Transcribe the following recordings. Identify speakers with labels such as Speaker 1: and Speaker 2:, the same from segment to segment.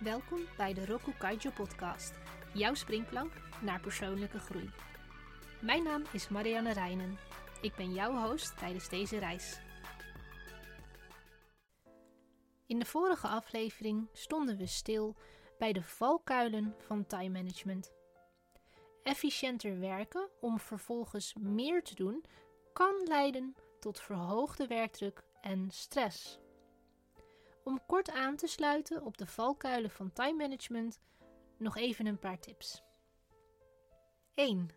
Speaker 1: Welkom bij de Roku Kaijo podcast, jouw springplank naar persoonlijke groei. Mijn naam is Marianne Reinen. Ik ben jouw host tijdens deze reis. In de vorige aflevering stonden we stil bij de valkuilen van time management. Efficiënter werken om vervolgens meer te doen kan leiden tot verhoogde werkdruk en stress. Om kort aan te sluiten op de valkuilen van time management, nog even een paar tips. 1.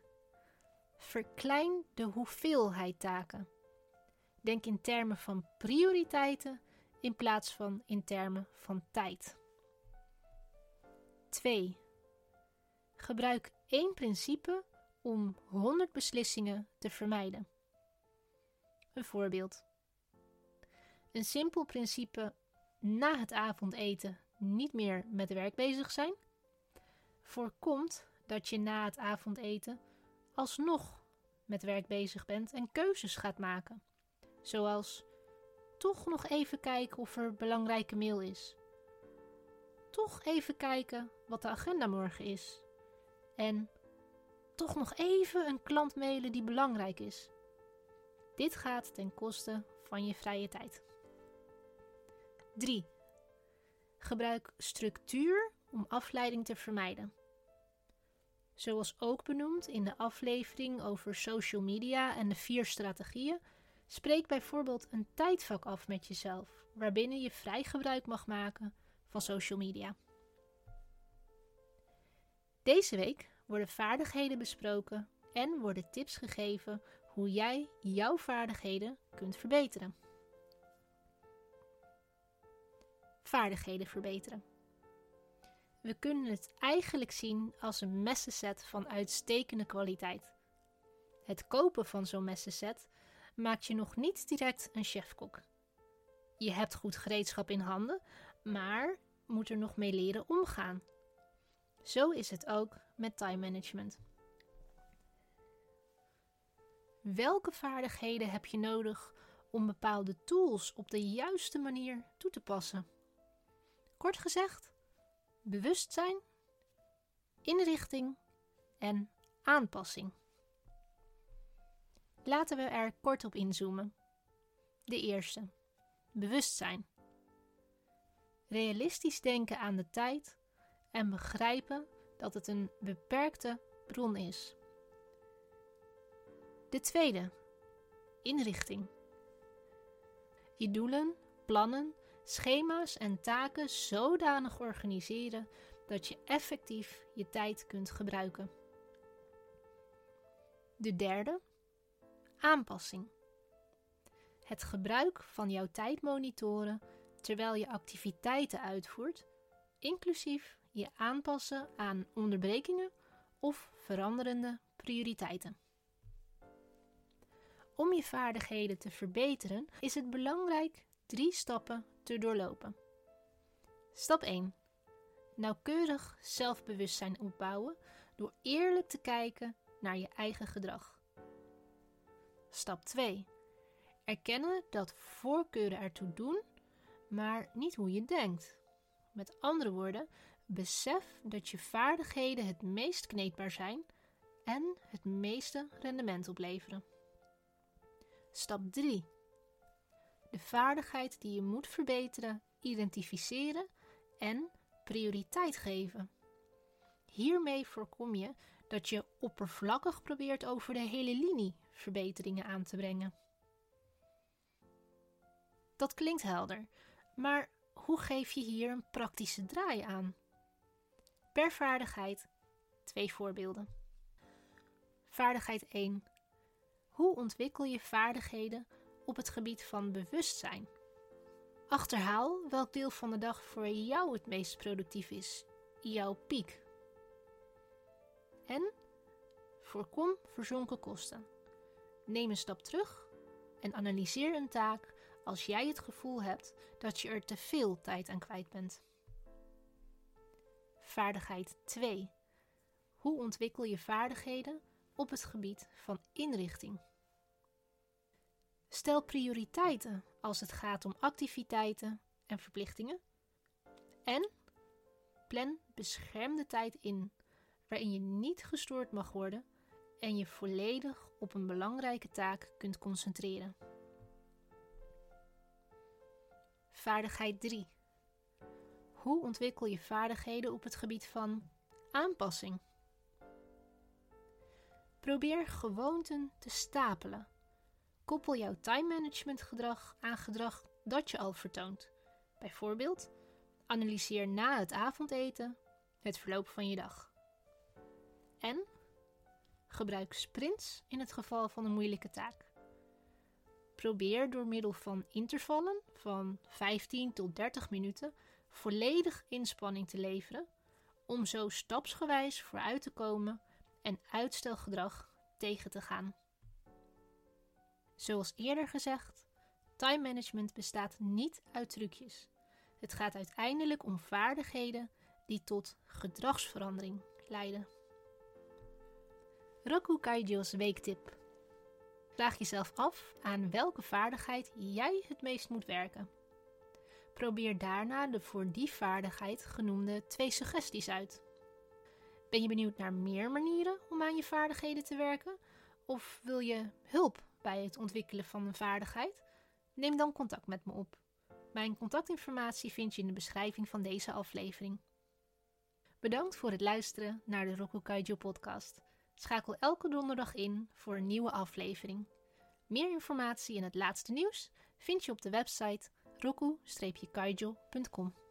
Speaker 1: Verklein de hoeveelheid taken. Denk in termen van prioriteiten in plaats van in termen van tijd. 2. Gebruik één principe om 100 beslissingen te vermijden. Een voorbeeld. Een simpel principe na het avondeten niet meer met werk bezig zijn, voorkomt dat je na het avondeten alsnog met werk bezig bent en keuzes gaat maken. Zoals toch nog even kijken of er belangrijke mail is. Toch even kijken wat de agenda morgen is. En toch nog even een klant mailen die belangrijk is. Dit gaat ten koste van je vrije tijd. 3. Gebruik structuur om afleiding te vermijden. Zoals ook benoemd in de aflevering over social media en de vier strategieën, spreek bijvoorbeeld een tijdvak af met jezelf, waarbinnen je vrij gebruik mag maken van social media. Deze week worden vaardigheden besproken en worden tips gegeven hoe jij jouw vaardigheden kunt verbeteren. Vaardigheden verbeteren. We kunnen het eigenlijk zien als een messenset van uitstekende kwaliteit. Het kopen van zo'n messenset maakt je nog niet direct een chefkok. Je hebt goed gereedschap in handen, maar moet er nog mee leren omgaan. Zo is het ook met time management. Welke vaardigheden heb je nodig om bepaalde tools op de juiste manier toe te passen? Kort gezegd, bewustzijn, inrichting en aanpassing. Laten we er kort op inzoomen. De eerste, bewustzijn. Realistisch denken aan de tijd en begrijpen dat het een beperkte bron is. De tweede, inrichting. Je doelen, plannen, schema's en taken zodanig organiseren dat je effectief je tijd kunt gebruiken. De derde, aanpassing. Het gebruik van jouw tijd monitoren terwijl je activiteiten uitvoert, inclusief je aanpassen aan onderbrekingen of veranderende prioriteiten. Om je vaardigheden te verbeteren is het belangrijk drie stappen te doorlopen. Stap 1. Nauwkeurig zelfbewustzijn opbouwen door eerlijk te kijken naar je eigen gedrag. Stap 2. Erkennen dat voorkeuren ertoe doen, maar niet hoe je denkt. Met andere woorden, besef dat je vaardigheden het meest kneedbaar zijn en het meeste rendement opleveren. Stap 3. De vaardigheid die je moet verbeteren, identificeren en prioriteit geven. Hiermee voorkom je dat je oppervlakkig probeert over de hele linie verbeteringen aan te brengen. Dat klinkt helder, maar hoe geef je hier een praktische draai aan? Per vaardigheid twee voorbeelden. Vaardigheid 1. Hoe ontwikkel je vaardigheden op het gebied van bewustzijn? Achterhaal welk deel van de dag voor jou het meest productief is, jouw piek. En voorkom verzonken kosten. Neem een stap terug en analyseer een taak als jij het gevoel hebt dat je er te veel tijd aan kwijt bent. Vaardigheid 2. Hoe ontwikkel je vaardigheden op het gebied van inrichting? Stel prioriteiten als het gaat om activiteiten en verplichtingen. En Plan beschermde tijd in, waarin je niet gestoord mag worden en je volledig op een belangrijke taak kunt concentreren. Vaardigheid 3. Hoe ontwikkel je vaardigheden op het gebied van aanpassing? Probeer gewoonten te stapelen. Koppel jouw time management gedrag aan gedrag dat je al vertoont. Bijvoorbeeld, analyseer na het avondeten het verloop van je dag. En gebruik sprints in het geval van een moeilijke taak. Probeer door middel van intervallen van 15 tot 30 minuten volledig inspanning te leveren om zo stapsgewijs vooruit te komen en uitstelgedrag tegen te gaan. Zoals eerder gezegd, time management bestaat niet uit trucjes. Het gaat uiteindelijk om vaardigheden die tot gedragsverandering leiden. Roku Kaijo's weektip. Vraag jezelf af aan welke vaardigheid jij het meest moet werken. Probeer daarna de voor die vaardigheid genoemde twee suggesties uit. Ben je benieuwd naar meer manieren om aan je vaardigheden te werken? Of wil je hulp bij het ontwikkelen van een vaardigheid? Neem dan contact met me op. Mijn contactinformatie vind je in de beschrijving van deze aflevering. Bedankt voor het luisteren naar de Roku Kaijo podcast. Schakel elke donderdag in voor een nieuwe aflevering. Meer informatie en het laatste nieuws vind je op de website roku-kaijo.com.